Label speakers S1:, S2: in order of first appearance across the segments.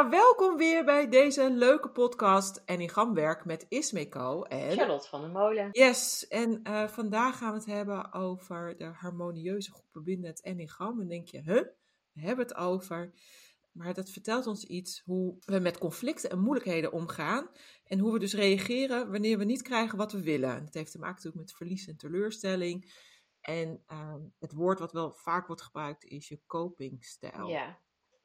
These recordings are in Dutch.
S1: Ja, welkom weer bij deze leuke podcast Enneagramwerk met Ismeko en...
S2: Charlotte van der Molen.
S1: Yes, en uh, vandaag gaan we het hebben over de harmonieuze groepen binnen het Enneagram. En dan denk je, huh, we hebben het over... Maar dat vertelt ons iets hoe we met conflicten en moeilijkheden omgaan. En hoe we dus reageren wanneer we niet krijgen wat we willen. Dat heeft te maken natuurlijk met verlies en teleurstelling. En uh, het woord wat wel vaak wordt gebruikt is je copingstijl.
S2: Ja,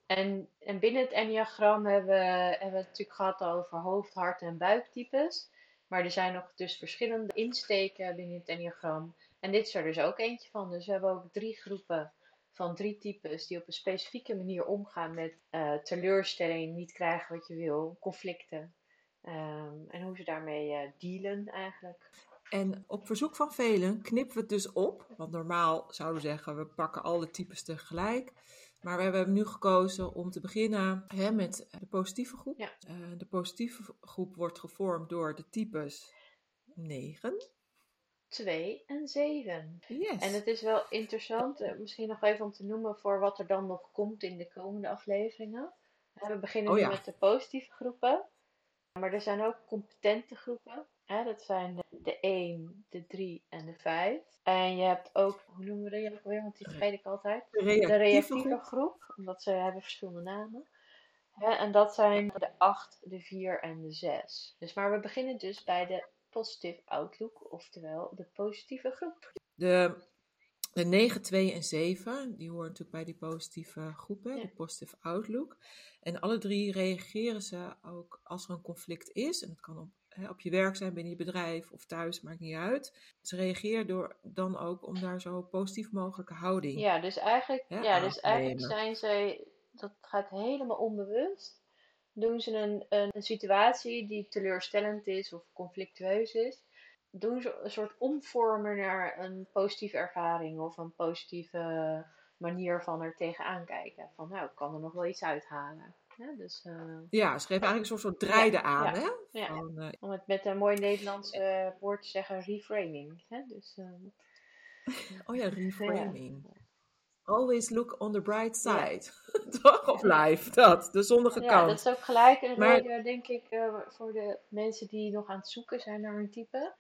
S2: en, en binnen het enneagram hebben we, hebben het natuurlijk gehad over hoofd, hart en buiktypes. Maar er zijn nog dus verschillende insteken binnen het enneagram. En dit is er dus ook eentje van. Dus we hebben ook drie groepen van drie types die op een specifieke manier omgaan met uh, teleurstelling, niet krijgen wat je wil, conflicten. Um, en hoe ze daarmee uh, dealen eigenlijk.
S1: En op verzoek van velen knippen we het dus op. Want normaal zouden we zeggen, we pakken alle types tegelijk. Maar we hebben nu gekozen om te beginnen hè, met de positieve groep.
S2: Ja.
S1: Uh, de positieve groep wordt gevormd door de types 9,
S2: 2 en 7.
S1: Yes.
S2: En het is wel interessant, uh, misschien nog even om te noemen voor wat er dan nog komt in de komende afleveringen. We beginnen
S1: oh,
S2: nu met de positieve groepen. Maar er zijn ook competente groepen. Hè? Dat zijn de, de 1, de 3 en de 5. En je hebt ook, hoe noemen we die ook weer? Want die vergeet ik altijd.
S1: De reactieve,
S2: de reactieve
S1: groep.
S2: groep. Omdat ze hebben verschillende namen. Hè? En dat zijn de 8, de 4 en de 6. Dus, maar we beginnen dus bij de positive outlook. Oftewel de positieve groep.
S1: De, de 9, 2 en 7, die horen natuurlijk bij die positieve groepen.
S2: Ja.
S1: De positive outlook. En alle drie reageren ze ook als er een conflict is. En dat kan op hè, op je werk zijn, binnen je bedrijf of thuis, maakt niet uit. Ze reageren door dan ook om daar zo positief mogelijke houding
S2: Ja, dus eigenlijk,
S1: Ja,
S2: dus eigenlijk zijn ze, dat gaat helemaal onbewust. Doen ze een, een, een situatie die teleurstellend is of conflictueus is, doen ze een soort omvormen naar een positieve ervaring of een positieve manier van er tegenaan kijken. Van nou, ik kan er nog wel iets uithalen. Ja, dus, eh,
S1: Ja, ze geven eigenlijk een soort, soort draaide
S2: Ja,
S1: aan,
S2: ja,
S1: hè?
S2: ja.
S1: Van, eh,
S2: om het met een mooi Nederlands eh, woord te zeggen, reframing. Hè? Dus,
S1: oh ja, reframing. Always look on the bright side. Toch? Of
S2: Ja.
S1: life, dat. De zonnige
S2: Ja,
S1: kant.
S2: dat is ook gelijk een
S1: Maar-
S2: reden, denk ik, voor de mensen die nog aan het zoeken zijn naar een type.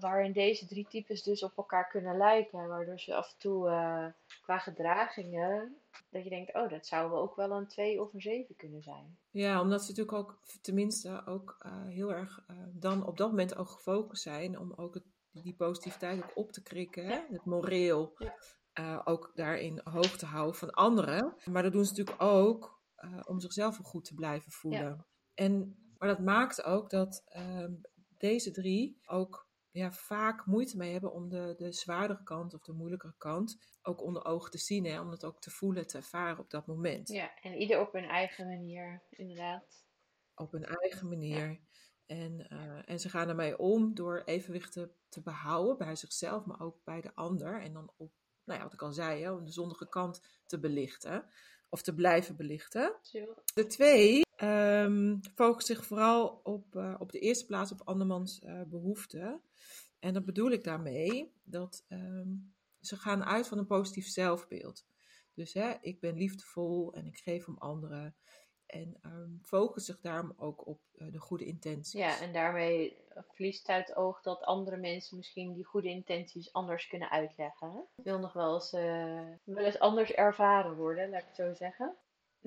S2: Waarin deze drie types dus op elkaar kunnen lijken. Waardoor ze af en toe eh, qua gedragingen, dat je denkt, oh, dat zou ook wel een 2 of een 7 kunnen zijn.
S1: Ja, omdat ze natuurlijk ook, tenminste, ook eh, heel erg eh, dan op dat moment ook gefocust zijn om ook het, die positiviteit ook op te krikken. Hè? Het moreel
S2: Ja.
S1: ook daarin hoog te houden van anderen. Maar dat doen ze natuurlijk ook om zichzelf goed te blijven voelen. En, maar dat maakt ook dat ehm, deze drie ook ja, vaak moeite mee hebben om de, de zwaardere kant of de moeilijkere kant ook onder ogen te zien. Hè? Om het ook te voelen, te ervaren op dat moment.
S2: Ja, en ieder op hun eigen manier, inderdaad.
S1: op hun eigen manier. En, eh, en ze gaan ermee om door evenwicht te, te behouden bij zichzelf, maar ook bij de ander. En dan op, nou ja, wat ik al zei, hè, om de zonnige kant te belichten. Of te blijven belichten. De twee focussen zich vooral op, eh, op de eerste plaats op andermans eh, behoeften. En dat bedoel ik daarmee dat ehm, ze gaan uit van een positief zelfbeeld. Dus hè, ik ben liefdevol en ik geef om anderen. En ehm focus zich daarom ook op eh, de goede intenties.
S2: Ja, en daarmee verliest uit het oog dat andere mensen misschien die goede intenties anders kunnen uitleggen. Het wil nog wel eens, eh, wel eens anders ervaren worden, laat ik het zo zeggen.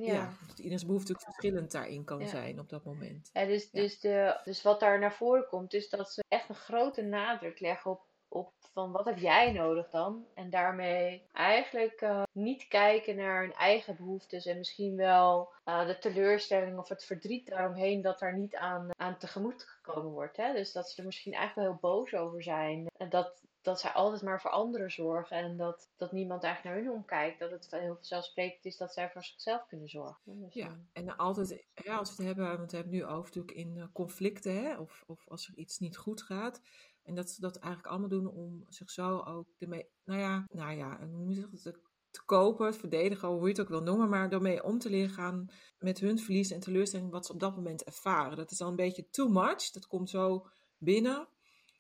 S1: Ja.
S2: Ja.
S1: dat ieders behoefte ook verschillend daarin kan
S2: Ja.
S1: zijn op dat moment.
S2: Ja, dus. Dus, de, dus wat daar naar voren komt, is dat ze echt een grote nadruk leggen op, op van wat heb jij nodig dan? En daarmee eigenlijk eh, niet kijken naar hun eigen behoeftes en misschien wel eh, de teleurstelling of het verdriet daaromheen dat daar niet aan, aan tegemoet gekomen wordt. Hè? Dus dat ze er misschien eigenlijk wel heel boos over zijn. En dat, dat zij altijd maar voor anderen zorgen en dat, dat niemand eigenlijk naar hun omkijkt. Dat het heel vanzelfsprekend is dat zij voor zichzelf kunnen zorgen. Dus,
S1: Ja,
S2: eh,
S1: en altijd, ja, als we het hebben, want we hebben het nu over natuurlijk in eh, conflicten, hè, of, of als er iets niet goed gaat. En dat ze dat eigenlijk allemaal doen om zich zo ook ermee, nou ja, nou ja, hoe moet je zeggen, te, te kopen, verdedigen, hoe je het ook wil noemen, maar ermee om te leren gaan met hun verlies en teleurstelling wat ze op dat moment ervaren. Dat is dan een beetje too much, dat komt zo binnen.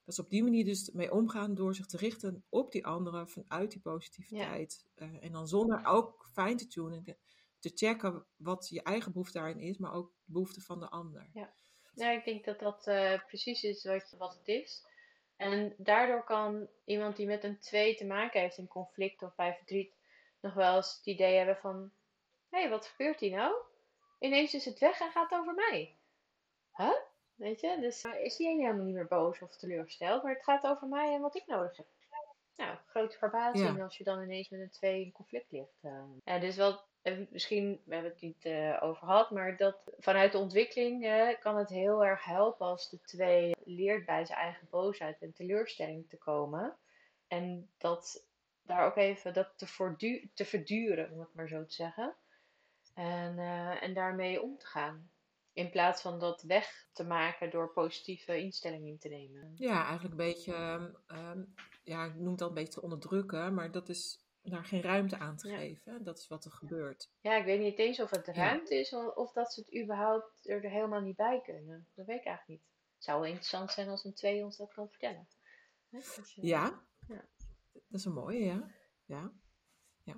S1: Dat ze op die manier dus mee omgaan door zich te richten op die anderen vanuit die positiviteit. Eh, en dan zonder ook fijn te tunen en te- te checken wat je eigen behoefte daarin is, maar ook de behoefte van de ander.
S2: Ja, ik denk dat dat eh, precies is wat, wat het is. En daardoor kan iemand die met een 2 te maken heeft in conflict of bij verdriet nog wel eens het idee hebben van: hé, hey, wat gebeurt hier nou? Ineens is het weg en gaat het over mij. Huh? Weet je, dus eh, is die ene helemaal niet meer boos of teleurgesteld, maar het gaat over mij en wat ik nodig heb. Nou, grote verbazing
S1: Ja.
S2: als je dan ineens met een 2 in conflict ligt. eh. Ja, dus wat, eh, misschien, we hebben het niet eh, over gehad, maar dat vanuit de ontwikkeling kan het heel erg helpen als de 2 leert bij zijn eigen boosheid en teleurstelling te komen. En dat daar ook even dat te, te verduren, om het maar zo te zeggen. En, en daarmee om te gaan. In plaats van dat weg te maken door positieve instellingen in te nemen.
S1: Ja, eigenlijk een beetje, ehm, ehm, ja, ik noem het al een beetje te onderdrukken, maar dat is daar geen ruimte aan te
S2: Ja.
S1: geven. Dat is wat er gebeurt.
S2: Ja, ik weet niet eens of het
S1: Ja.
S2: ruimte is of, dat ze het überhaupt er helemaal niet bij kunnen. Dat weet ik eigenlijk niet. Het zou wel interessant zijn als een twee ons dat kan vertellen. Dus,
S1: Ja,
S2: Ja.
S1: dat is een mooie, ja. Ja,
S2: Ja,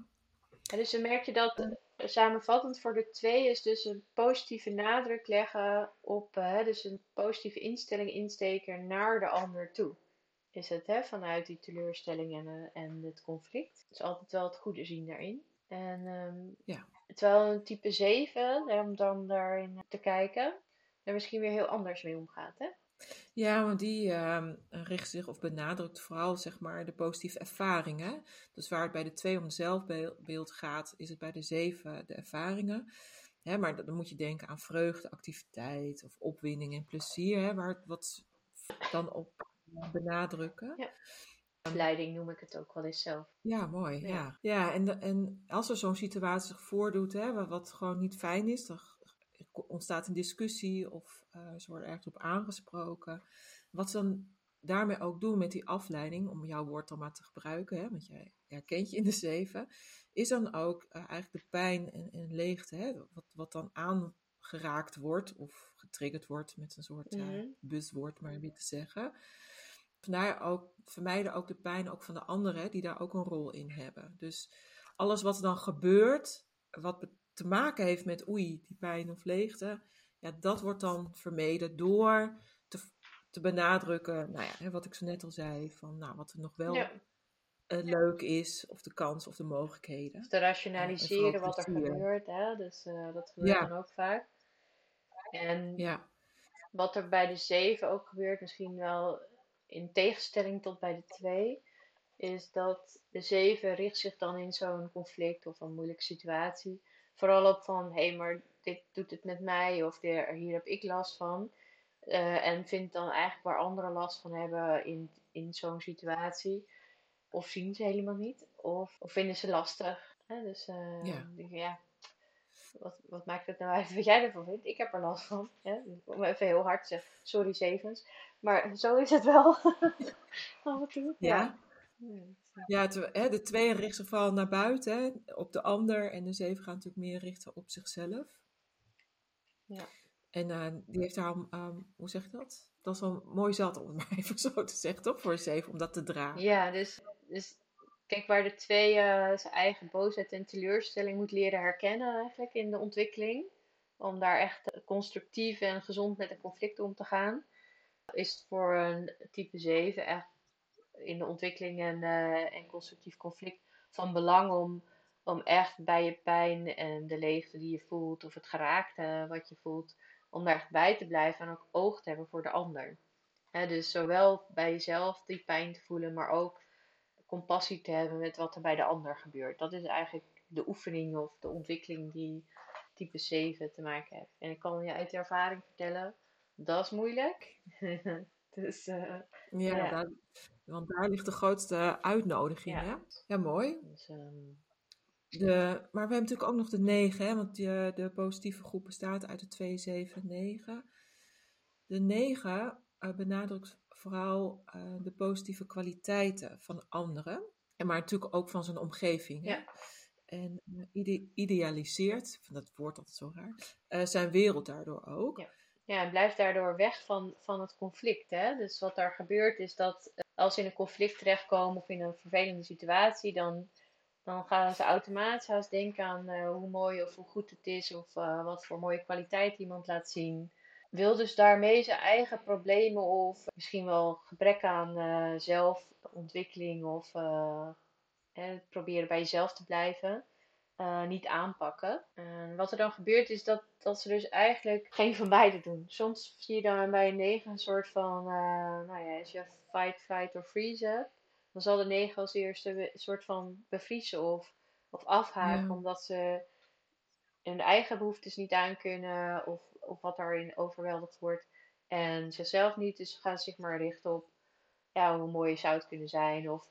S2: dus dan merk je dat samenvattend voor de twee is dus een positieve nadruk leggen op, eh, hè, dus een positieve instelling insteken naar de ander toe. Is het hè, vanuit die teleurstelling en, eh, en het conflict. Dus altijd wel het goede zien daarin. En ehm,
S1: Ja.
S2: terwijl een type 7, hè, om dan daarin te kijken, er misschien weer heel anders mee omgaat. Hè?
S1: Ja, want die ehm, richt zich of benadrukt vooral zeg maar de positieve ervaringen. Dus waar het bij de twee om het zelfbeeld gaat, is het bij de zeven de ervaringen. Hè, maar dan moet je denken aan vreugde, activiteit of opwinding en plezier, hè, waar het wat dan op benadrukken.
S2: Ja. Leiding noem ik het ook wel eens zelf.
S1: Ja, mooi.
S2: Ja.
S1: Ja, ja en, en als er zo'n situatie zich voordoet, hè, wat, wat gewoon niet fijn is, dan ontstaat een discussie of eh ze worden ergens op aangesproken. Wat ze dan daarmee ook doen met die afleiding, om jouw woord dan maar te gebruiken, hè, want jij herkent je in de zeven, is dan ook eh, eigenlijk de pijn en, en leegte, hè, wat, wat dan aangeraakt wordt of getriggerd wordt met een soort
S2: Mhm.
S1: buswoord, maar weer te zeggen. Vandaar ook, vermijden ook de pijn ook van de anderen, die daar ook een rol in hebben. Dus alles wat er dan gebeurt, wat te maken heeft met oei, die pijn of leegte, ja, dat wordt dan vermeden door te, te benadrukken, nou ja, wat ik zo net al zei, van nou, wat er nog wel
S2: Ja.
S1: eh, leuk is, of de kans of de mogelijkheden.
S2: Dus te rationaliseren wat er gebeurt. Hè? Dus eh, dat gebeurt
S1: Ja.
S2: dan ook vaak. En
S1: Ja,
S2: wat er bij de 7 ook gebeurt, misschien wel in tegenstelling tot bij de 2, is dat de 7 richt zich dan in zo'n conflict of een moeilijke situatie vooral op van hé, hey, maar dit doet het met mij of hier heb ik last van. Eh, en vindt dan eigenlijk waar anderen last van hebben in, in zo'n situatie. Of zien ze helemaal niet, of, of vinden ze lastig. Hè? Dus eh,
S1: Ja.
S2: denk wat, wat maakt het nou uit wat jij ervan vindt? Ik heb er last van. Hè? Om even heel hard te zeggen, sorry Zevens. Maar zo is het wel. Af en toe.
S1: ja.
S2: Ja.
S1: Ja, hè, de twee richten vooral naar buiten, hè, op de ander. En de zeven gaat natuurlijk meer richten op zichzelf.
S2: Ja.
S1: En eh, die heeft daar, ehm, hoe zeg je dat? Dat is wel mooi zat, om het maar even zo te zeggen, toch? Voor een zeven, om dat te dragen.
S2: Ja, dus, dus kijk waar de twee eh, zijn eigen boosheid en teleurstelling moet leren herkennen eigenlijk in de ontwikkeling. Om daar echt constructief en gezond met een conflict om te gaan. Is het voor een type 7 echt in de ontwikkeling en, eh, en constructief conflict van belang om, om echt bij je pijn en de leegte die je voelt of het geraakte wat je voelt, om daar echt bij te blijven en ook oog te hebben voor de ander. Dus zowel bij jezelf die pijn te voelen, maar ook compassie te hebben met wat er bij de ander gebeurt. Dat is eigenlijk de oefening of de ontwikkeling die type 7 te maken heeft. En ik kan je uit ervaring vertellen, dat is moeilijk. Dus uh,
S1: ja,
S2: ja.
S1: Daar, want daar ligt de grootste uitnodiging.
S2: Ja.
S1: Hè? ja mooi.
S2: dus, ehm,
S1: De, maar we hebben natuurlijk ook nog de 9, hè, want eh, de positieve groep bestaat uit de 2, 7, 9. De 9 eh, benadrukt vooral eh, de positieve kwaliteiten van anderen, en maar natuurlijk ook van zijn omgeving. Hè?
S2: Ja.
S1: En eh, ide- idealiseert, vind dat woord altijd zo raar, zijn wereld daardoor ook.
S2: Ja. Ja, blijft daardoor weg van, van het conflict. Hè? Dus wat daar gebeurt is dat eh, als ze in een conflict terechtkomen of in een vervelende situatie, dan, dan gaan ze automatisch haast denken aan eh, hoe mooi of hoe goed het is of eh, wat voor mooie kwaliteit iemand laat zien. Wil dus daarmee zijn eigen problemen of misschien wel gebrek aan zelfontwikkeling of eh, proberen bij jezelf te blijven eh, niet aanpakken. En wat er dan gebeurt is dat, dat ze dus eigenlijk geen van beide doen. Soms zie je dan bij een negen een soort van, eh, nou ja, als je fight, flight of freeze hebt, dan zal de negen als eerste een soort van bevriezen of, of afhaken,
S1: Ja.
S2: omdat ze hun eigen behoeftes niet aankunnen of, of wat daarin overweldigd wordt. En zichzelf niet, dus gaan ze zich maar richten op ja, hoe mooi zou het kunnen zijn of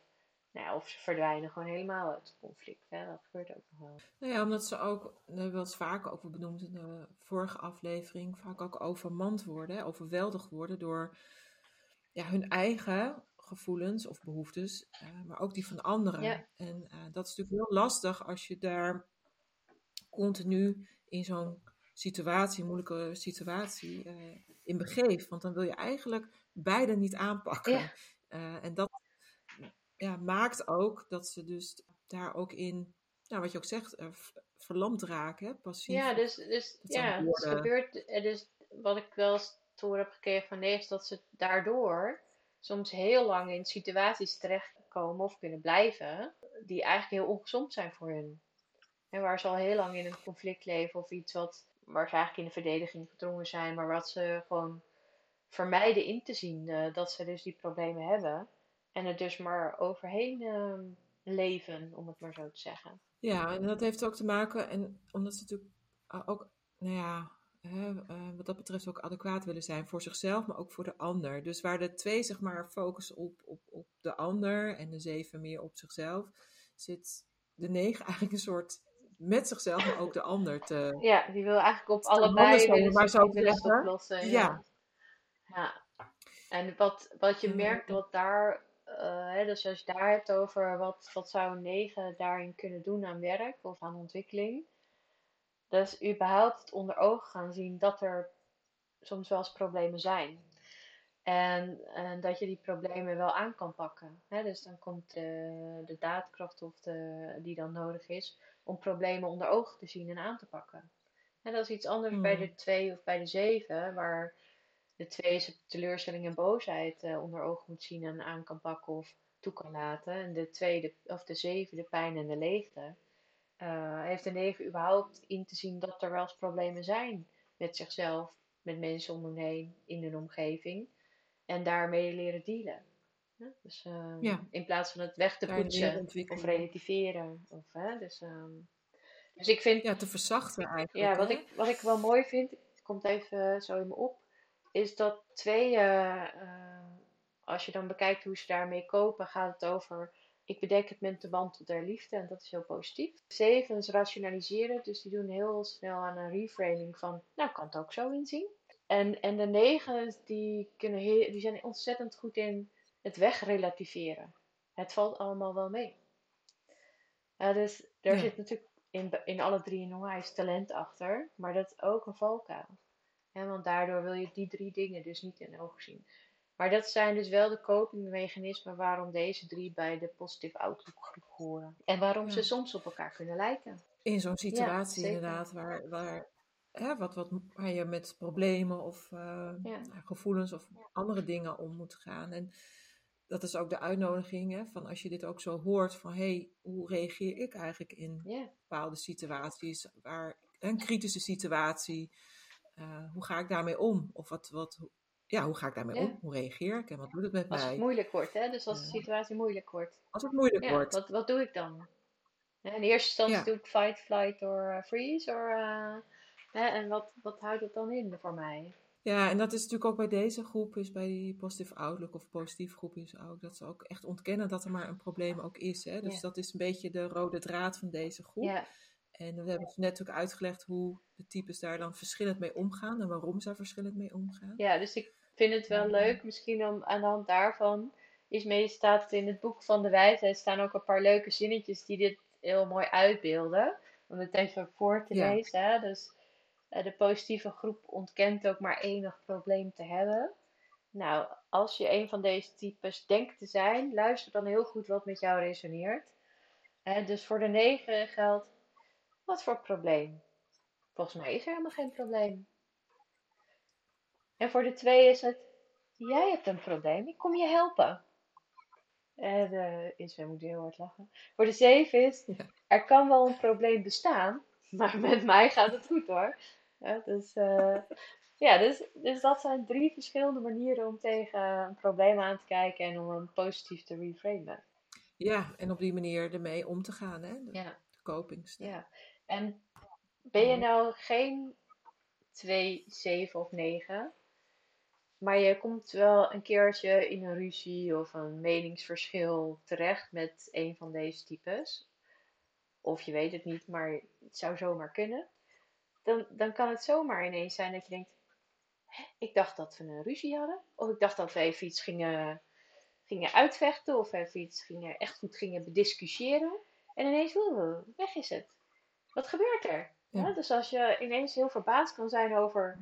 S2: nou of ze verdwijnen gewoon helemaal uit het conflict. Hè? Dat gebeurt ook nog wel.
S1: Nou ja, omdat ze ook, dat hebben we het vaker ook wel benoemd in de vorige aflevering, vaak ook overmand worden, overweldigd worden door ja, hun eigen gevoelens of behoeftes, eh, maar ook die van anderen.
S2: Ja.
S1: En eh, dat is natuurlijk heel lastig als je daar continu in zo'n situatie, moeilijke situatie, eh, in begeeft. Want dan wil je eigenlijk beide niet aanpakken.
S2: Ja.
S1: En dat ja, maakt ook dat ze dus daar ook in, nou, wat je ook zegt, eh, verlamd raken, hè, passief.
S2: Ja, dus, dus
S1: Dat
S2: ja, gebeurt. eh, Dus wat ik wel eens te horen heb gekregen van nee, is dat ze daardoor soms heel lang in situaties terechtkomen of kunnen blijven, die eigenlijk heel ongezond zijn voor hun. En waar ze al heel lang in een conflict leven of iets wat, waar ze eigenlijk in de verdediging gedrongen zijn, maar wat ze gewoon vermijden in te zien eh, dat ze dus die problemen hebben. En er dus maar overheen ehm, leven, om het maar zo te zeggen.
S1: Ja, en dat heeft ook te maken, en omdat ze natuurlijk ook, nou ja, hè, eh, wat dat betreft ook adequaat willen zijn voor zichzelf, maar ook voor de ander. Dus waar de twee zeg maar focussen op, op, op de ander en de zeven meer op zichzelf, zit de negen eigenlijk een soort met zichzelf, maar ook de ander te.
S2: Ja, die wil eigenlijk op
S1: Het
S2: allebei willen
S1: maar zo
S2: het oplossen. Ja.
S1: Ja.
S2: ja. En wat, wat je merkt, wat daar, hè, dus als je daar hebt over wat, wat zou een negen daarin kunnen doen aan werk of aan ontwikkeling, is überhaupt het onder ogen gaan zien dat er soms wel eens problemen zijn. En, en dat je die problemen wel aan kan pakken. Hè? Dus dan komt de, de daadkracht of de, die dan nodig is om problemen onder ogen te zien en aan te pakken. En dat is iets anders bij
S1: Hmm.
S2: de 2 of bij de 7, waar de 2 zijn teleurstelling en boosheid eh, onder ogen moet zien en aan kan pakken of toe kan laten. En de, tweede, of de 7 de pijn en de leegte. Eh, heeft de 9 überhaupt in te zien dat er wel eens problemen zijn met zichzelf, met mensen om hem heen, in hun omgeving. En daarmee leren dealen. Dus, ehm,
S1: Ja.
S2: In plaats van het weg te
S1: Daar
S2: poetsen of relativeren. Of, hè? Dus, ehm, dus ik vind
S1: Ja, te verzachten eigenlijk.
S2: ja, wat
S1: hè?
S2: ik, wat ik wel mooi vind, het komt even zo in me op, is dat twee, eh, als je dan bekijkt hoe ze daarmee kopen, gaat het over, ik bedek het met de band der liefde en dat is heel positief. Zevens rationaliseren, dus die doen heel snel aan een reframing van, nou kan het ook zo inzien. En, en de negens, die, kunnen heel, die zijn ontzettend goed in het wegrelativeren. Het valt allemaal wel mee. Ja, dus daar
S1: Ja.
S2: zit natuurlijk in, in alle drie een onwijs talent achter, maar dat is ook een valkuil. Want daardoor wil je die drie dingen dus niet in ogen zien. Maar dat zijn dus wel de copingmechanismen waarom deze drie bij de positive outlook groep horen. En waarom
S1: Ja.
S2: ze soms op elkaar kunnen lijken.
S1: in zo'n situatie inderdaad, waar, waar, hè, wat, wat, waar je met problemen of eh,
S2: Ja.
S1: gevoelens of andere dingen om moet gaan. En dat is ook de uitnodiging, hè, van als je dit ook zo hoort, van hé, hey, hoe reageer ik eigenlijk in bepaalde situaties, waar, een kritische situatie, eh, hoe ga ik daarmee om? Of wat, wat, ja, hoe ga ik daarmee
S2: Ja.
S1: om? Hoe reageer ik en wat doet het met
S2: als het
S1: mij?
S2: moeilijk wordt, hè? dus als de situatie moeilijk wordt.
S1: Als het moeilijk
S2: Ja,
S1: wordt.
S2: wat, wat doe ik dan? In eerste instantie doe ik fight, flight or eh, freeze. Or, eh, hè, en wat, wat houdt dat dan in voor mij?
S1: Ja, en dat is natuurlijk ook bij deze groep, is bij die positive outlook of positieve groep is ook, dat ze ook echt ontkennen dat er maar een probleem ook is. Hè? Dus dat is een beetje de rode draad van deze groep. En we hebben net ook uitgelegd hoe de types daar dan verschillend mee omgaan en waarom ze verschillend mee omgaan.
S2: ja, dus ik vind het wel leuk, misschien om aan de hand daarvan. Is mee staat in het boek van de wijsheid staan ook een paar leuke zinnetjes die dit heel mooi uitbeelden. Om het even voor te
S1: Ja.
S2: lezen. Hè? Dus eh, de positieve groep ontkent ook maar enig probleem te hebben. Nou, als je een van deze types denkt te zijn, luister dan heel goed wat met jou resoneert. Hè, dus voor de negen geldt, wat voor probleem? Volgens mij is er helemaal geen probleem. En voor de twee is het, jij hebt een probleem, ik kom je helpen. En de Israël moet heel hard lachen. Voor de zeven is,
S1: Ja.
S2: er kan wel een probleem bestaan, maar met mij gaat het goed hoor. Ja, dus, eh, ja, dus, dus dat zijn drie verschillende manieren om tegen een probleem aan te kijken en om hem positief te reframen.
S1: Ja, en op die manier ermee om te gaan, hè? De,
S2: Ja, ja. En ben je nou geen 2, 7 of 9, maar je komt wel een keertje in een ruzie of een meningsverschil terecht met een van deze types, of je weet het niet, maar het zou zomaar kunnen, dan, dan kan het zomaar ineens zijn dat je denkt, "Hè, ik dacht dat we een ruzie hadden, of ik dacht dat we even iets gingen, gingen uitvechten, of even iets gingen, echt goed gingen bediscussiëren, en ineens, weg is het. Wat gebeurt er?
S1: Ja.
S2: Ja, dus als je ineens heel verbaasd kan zijn over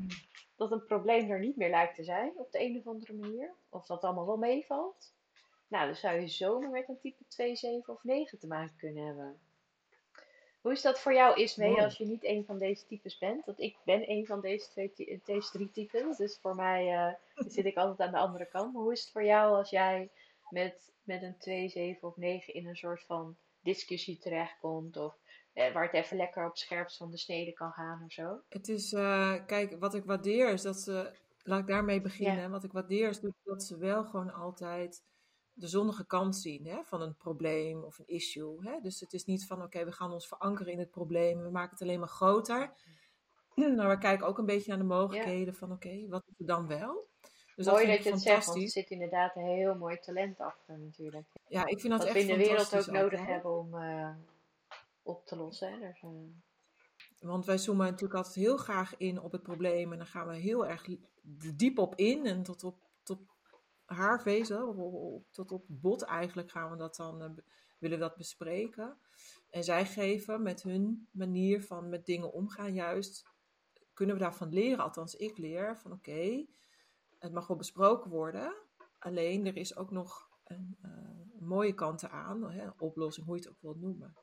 S2: dat een probleem er niet meer lijkt te zijn op de een of andere manier, of dat allemaal wel meevalt, nou, dan zou je zomaar met een type 2, 7 of 9 te maken kunnen hebben. Hoe is dat voor jou, Ismee,
S1: Mooi.
S2: als je niet een van deze types bent? Want ik ben een van deze, twee, deze drie types, dus voor mij eh, zit ik altijd aan de andere kant. Maar hoe is het voor jou als jij met, met een 2, 7 of 9 in een soort van discussie terechtkomt, of eh, waar het even lekker op scherpst van de snede kan gaan of zo?
S1: Het is, eh, kijk, wat ik waardeer is dat ze, laat ik daarmee beginnen.
S2: Ja.
S1: Wat ik waardeer is dat ze wel gewoon altijd de zonnige kant zien hè, van een probleem of een issue. Hè? Dus het is niet van, oké, we gaan ons verankeren in het probleem, we maken het alleen maar groter. Maar we kijken ook een beetje naar de mogelijkheden van, oké, wat is er dan wel? Dus
S2: Mooi dat je het zegt, want er zit inderdaad een heel mooi talent achter natuurlijk.
S1: Ja, ik vind dat echt
S2: we in de wereld ook nodig
S1: hè.
S2: hebben om eh, op te lossen.
S1: Want wij zoomen natuurlijk altijd heel graag in op het probleem. En dan gaan we heel erg diep op in. En tot op, tot haarvezel, tot op bot eigenlijk gaan we dat dan, eh, willen we dat bespreken. En zij geven met hun manier van met dingen omgaan juist, kunnen we daarvan leren. Althans, ik leer van oké, het mag wel besproken worden. Alleen er is ook nog een, een mooie kant aan, hè, oplossing, hoe je het ook wilt noemen.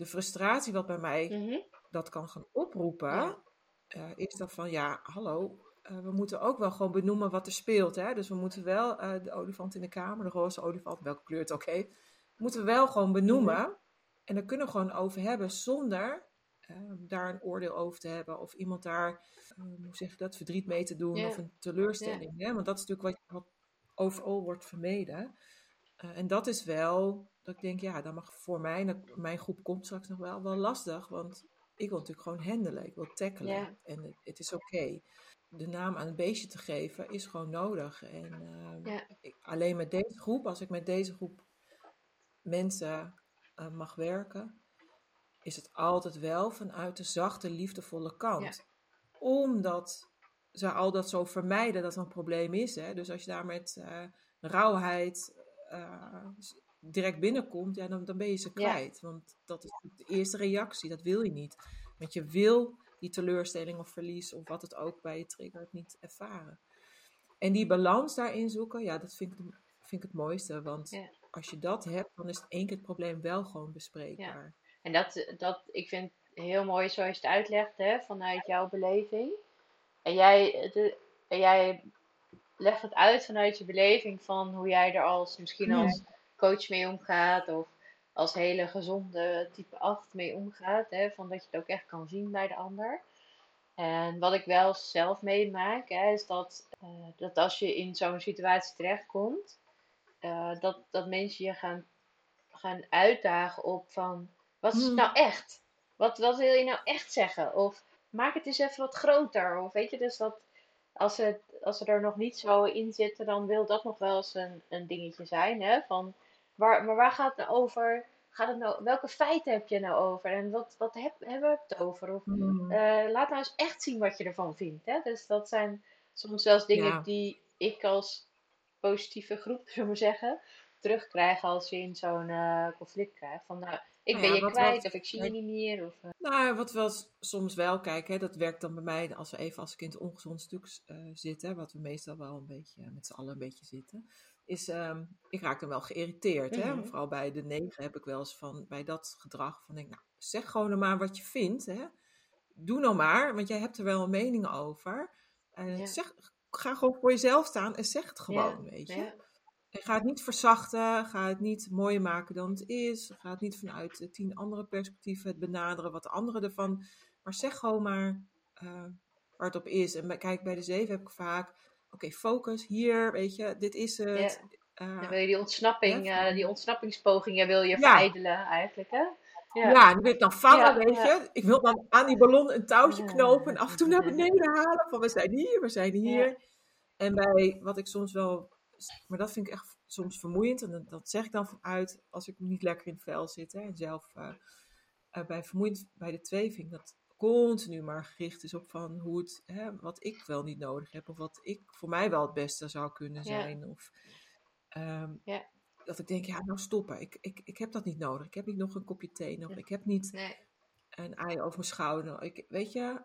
S1: De frustratie wat bij mij
S2: mhm.
S1: dat kan gaan oproepen,
S2: Ja.
S1: eh, is dat van ja, hallo, eh, we moeten ook wel gewoon benoemen wat er speelt. Hè? Dus we moeten wel eh, de olifant in de kamer, de roze olifant, welke kleur het ook heeft, moeten we wel gewoon benoemen.
S2: Mhm.
S1: En daar kunnen we gewoon over hebben zonder eh, daar een oordeel over te hebben. Of iemand daar, eh, hoe zeg je dat, verdriet mee te doen of een teleurstelling. Hè? Want dat is natuurlijk wat, wat overal wordt vermeden. Eh, en dat is wel, dat ik denk, ja, dat mag voor mij, dat- mijn groep komt straks nog wel, wel lastig. Want ik wil natuurlijk gewoon handelen, ik wil tackelen.
S2: Ja.
S1: En het, het is oké. De naam aan een beestje te geven is gewoon nodig. En eh,
S2: Ja.
S1: ik- alleen met deze groep, als ik met deze groep mensen eh, mag werken, is het altijd wel vanuit de zachte, liefdevolle kant. Omdat ze al dat zo vermijden dat er een probleem is. Hè? Dus als je daar met eh rauwheid eh, direct binnenkomt, ja, dan, dan ben je ze
S2: Ja.
S1: kwijt. Want dat is de eerste reactie, dat wil je niet. Want je wil die teleurstelling of verlies of wat het ook bij je triggert niet ervaren. En die balans daarin zoeken, ja, dat vind ik, vind ik het mooiste. Want
S2: Ja.
S1: als je dat hebt, dan is het één keer het probleem wel gewoon bespreekbaar.
S2: En dat, dat, ik vind het heel mooi zoals je het uitlegt, hè, vanuit jouw beleving. En jij, de, en jij legt het uit vanuit je beleving van hoe jij er als, misschien als coach mee omgaat. Of als hele gezonde type 8 mee omgaat. Hè, van dat je het ook echt kan zien bij de ander. En wat ik wel zelf meemaak, hè, is dat, eh, dat als je in zo'n situatie terechtkomt, eh, dat, dat mensen je gaan, gaan uitdagen op van, wat is het
S1: Hmm.
S2: nou echt? Wat, wat wil je nou echt zeggen? Of maak het eens even wat groter. Of weet je, dus dat als, het, als ze er nog niet zo in zitten, dan wil dat nog wel eens een, een dingetje zijn. Hè? Van, waar, maar waar gaat het nou over? Gaat het nou, welke feiten heb je nou over? En wat, wat heb, hebben we het over? Of,
S1: Mm.
S2: eh, laat nou eens echt zien wat je ervan vindt. Hè? Dus dat zijn soms zelfs dingen
S1: Ja.
S2: die ik als positieve groep, zullen we zeggen, terugkrijg als je in zo'n eh, conflict krijgt. Van nou, ik
S1: Nou
S2: ben
S1: ja,
S2: je kwijt
S1: wat-
S2: of ik zie je niet meer. Of, eh,
S1: Nou, wat wel s- soms wel, kijk, hè, dat werkt dan bij mij als we even als het ongezond stuk eh, zitten, wat we meestal wel een beetje met z'n allen een beetje zitten, is ehm, ik raak dan wel geïrriteerd. hè.
S2: Mhm.
S1: Vooral bij de negen heb ik wel eens van bij dat gedrag van denk, nou, zeg gewoon maar wat je vindt. Hè. Doe nou maar, want jij hebt er wel een mening over. Eh,
S2: Ja.
S1: zeg, ga gewoon voor jezelf staan en zeg het gewoon, weet je.
S2: Ja.
S1: En ga het niet verzachten, ga het niet mooier maken dan het is. Ga het niet vanuit tien andere perspectieven het benaderen wat de anderen ervan. Maar zeg gewoon maar eh, waar het op is. En bij- kijk, bij de zeven heb ik vaak, oké, focus hier, weet je, dit is het. Eh,
S2: Dan wil je die ontsnapping,
S1: Ja,
S2: eh, die ontsnappingspogingen wil je
S1: Ja.
S2: verijdelen eigenlijk, hè?
S1: ja. en wil ik dan vangen,
S2: Ja,
S1: weet
S2: ja.
S1: je. Ik wil dan aan die ballon een touwtje
S2: Ja.
S1: knopen en af en toe naar beneden halen. Van we zijn hier, we zijn hier.
S2: Ja.
S1: En bij wat ik soms wel, maar dat vind ik echt soms vermoeiend. En dat, dat zeg ik dan vanuit als ik niet lekker in het vel zit. Hè, en zelf eh, eh, bij vermoeiend bij de twee vind ik dat continu maar gericht is op van hoe het, hè, wat ik wel niet nodig heb. Of wat ik voor mij wel het beste zou kunnen
S2: Ja.
S1: zijn. Of ehm,
S2: Ja.
S1: dat ik denk, ja nou stoppen. Ik, ik, ik heb dat niet nodig. Ik heb niet nog een kopje thee nodig. Ik heb niet
S2: Nee,
S1: een ei over mijn schouder. Ik, weet je,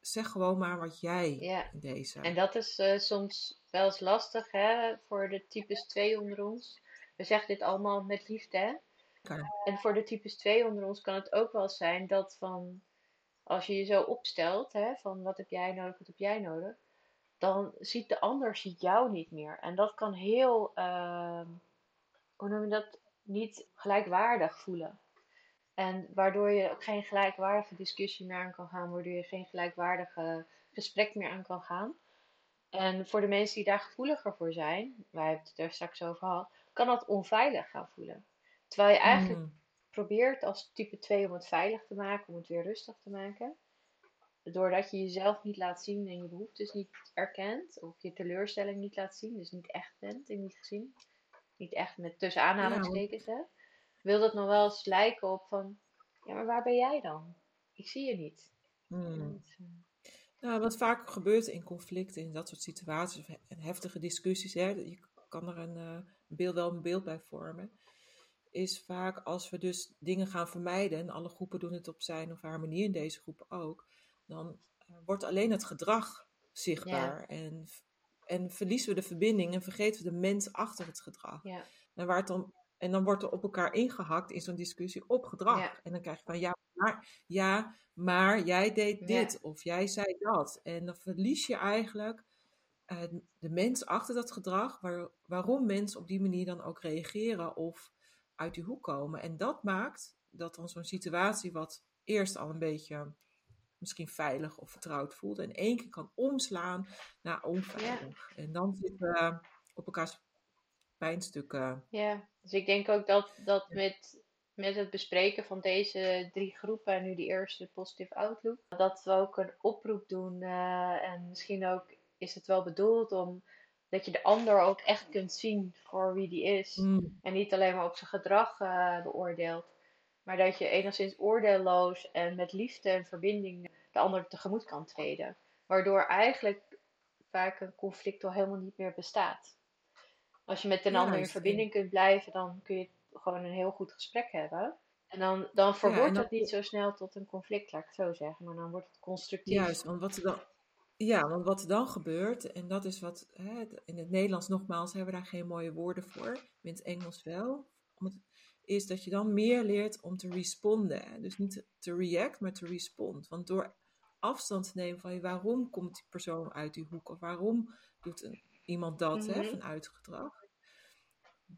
S1: zeg gewoon maar wat jij in deze...
S2: En dat is eh, soms wel eens lastig, hè, voor de types 2 onder ons. We zeggen dit allemaal met liefde, hè? En voor de types 2 onder ons kan het ook wel zijn dat van, als je je zo opstelt, hè, van wat heb jij nodig, wat heb jij nodig, dan ziet de ander ziet jou niet meer. En dat kan heel, ehm, hoe noem je dat, niet gelijkwaardig voelen. En waardoor je ook geen gelijkwaardige discussie meer aan kan gaan, waardoor je geen gelijkwaardige gesprek meer aan kan gaan. En voor de mensen die daar gevoeliger voor zijn, wij hebben het er straks over gehad, kan dat onveilig gaan voelen. Terwijl je eigenlijk
S1: Mm.
S2: probeert als type 2 om het veilig te maken, om het weer rustig te maken. Doordat je jezelf niet laat zien en je behoeftes niet erkent, of je teleurstelling niet laat zien, dus niet echt bent in die gezin. Niet echt met tussen aanhalingstekens, hè. Wil dat nog wel eens lijken op van, ja, maar waar ben jij dan? Ik zie je niet.
S1: Mm. Nou, wat vaak gebeurt in conflicten, in dat soort situaties, of he- heftige discussies, hè, je kan er een eh, beeld, wel een beeld bij vormen, is vaak als we dus dingen gaan vermijden, en alle groepen doen het op zijn of haar manier, in deze groep ook, dan eh, wordt alleen het gedrag zichtbaar en, en verliezen we de verbinding en vergeten we de mens achter het gedrag.
S2: Ja,
S1: En, waar het dan, en dan wordt er op elkaar ingehakt in zo'n discussie op gedrag.
S2: Ja.
S1: En dan krijg je van ja maar, ja, maar jij deed
S2: Ja.
S1: dit of jij zei dat. En dan verlies je eigenlijk eh, de mens achter dat gedrag, waar, waarom mensen op die manier dan ook reageren of uit die hoek komen. En dat maakt dat dan zo'n situatie wat eerst al een beetje misschien veilig of vertrouwd voelt, in één keer kan omslaan naar onveilig. En dan zitten we op elkaars pijnstukken.
S2: ja. Dus ik denk ook dat, dat met, met het bespreken van deze drie groepen, en nu die eerste positive outlook, dat we ook een oproep doen. eh, en misschien ook is het wel bedoeld om dat je de ander ook echt kunt zien voor wie die is.
S1: Mm.
S2: En niet alleen maar op zijn gedrag eh, beoordeelt. Maar dat je enigszins oordeelloos en met liefde en verbinding de ander tegemoet kan treden. Waardoor eigenlijk vaak een conflict al helemaal niet meer bestaat. Als je met een ander in verbinding kunt blijven, dan kun je gewoon een heel goed gesprek hebben. En dan, dan verwoordt het niet zo snel tot een conflict, laat ik het zo zeggen. Maar dan wordt het constructief.
S1: Juist, want wat er dan, ja, want wat er dan gebeurt, en dat is wat hè, in het Nederlands nogmaals hebben we daar geen mooie woorden voor, in het Engels wel, het, is dat je dan meer leert om te responden. Dus niet te react, maar te respond. Want door afstand te nemen van waarom komt die persoon uit die hoek of waarom doet een, iemand dat hè,
S2: Mhm.
S1: vanuit gedrag,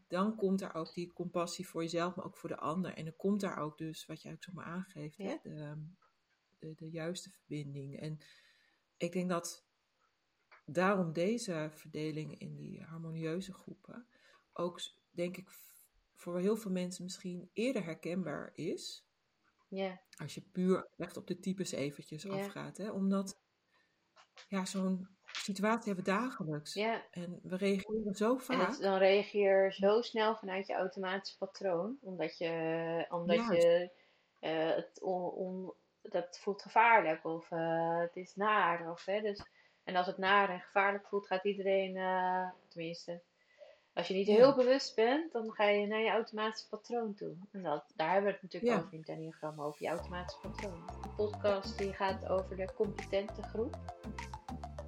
S1: dan komt daar ook die compassie voor jezelf, maar ook voor de ander. En dan komt daar ook dus, wat jij ook zomaar aangeeft, hè,
S2: Ja.
S1: de, de, de juiste verbinding. En ik denk dat daarom deze verdeling in die harmonieuze groepen ook, denk ik, voor heel veel mensen misschien eerder herkenbaar is.
S2: Ja,
S1: Als je puur echt op de types eventjes
S2: Ja.
S1: afgaat. Hè? Omdat ja, zo'n situatie hebben we dagelijks.
S2: Ja.
S1: En we reageren zo
S2: En
S1: vaak.
S2: het, dan reageer je zo snel vanuit je automatische patroon, omdat je, omdat je eh, het on, on- dat voelt gevaarlijk of eh, het is naar. Of, hè, dus, en als het naar en gevaarlijk voelt, gaat iedereen, eh, tenminste, als je niet
S1: Ja.
S2: heel bewust bent, dan ga je naar je automatische patroon toe. En dat, daar hebben we het natuurlijk
S1: Ja.
S2: over in het Enneagram, over je automatische patroon. De podcast die gaat over de competente groep.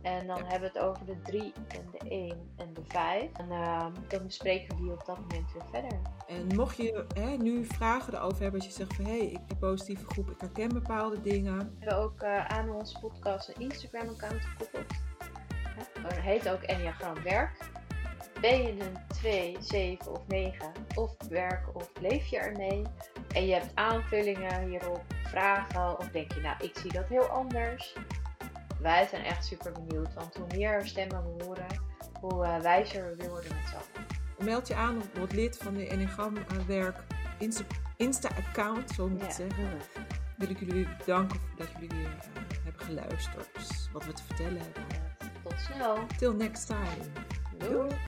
S2: En dan
S1: Ja.
S2: hebben we het over de 3 en de 1 en de 5. En ehm, dan bespreken we die op dat moment weer verder.
S1: En mocht je hè, nu vragen erover hebben, als je zegt van hé, ik ben positieve groep, ik herken bepaalde dingen.
S2: We hebben ook eh, aan onze podcast een Instagram-account gekoppeld. Dat heet ook Enneagram Werk. Ben je een 2, 7 of 9 of werk of leef je ermee? En je hebt aanvullingen hierop, vragen of denk je nou ik zie dat heel anders. Wij zijn echt super benieuwd, want hoe meer stemmen we horen, hoe eh, wijzer we weer worden met z'n allen.
S1: Meld je aan word lid van de Enneagram eh, Werk Insta- Insta-account, zo moet ik
S2: Ja.
S1: zeggen. Wil ik jullie bedanken dat jullie weer eh, hebben geluisterd. Wat we te vertellen hebben.
S2: Tot snel!
S1: Till next time.
S2: Doei!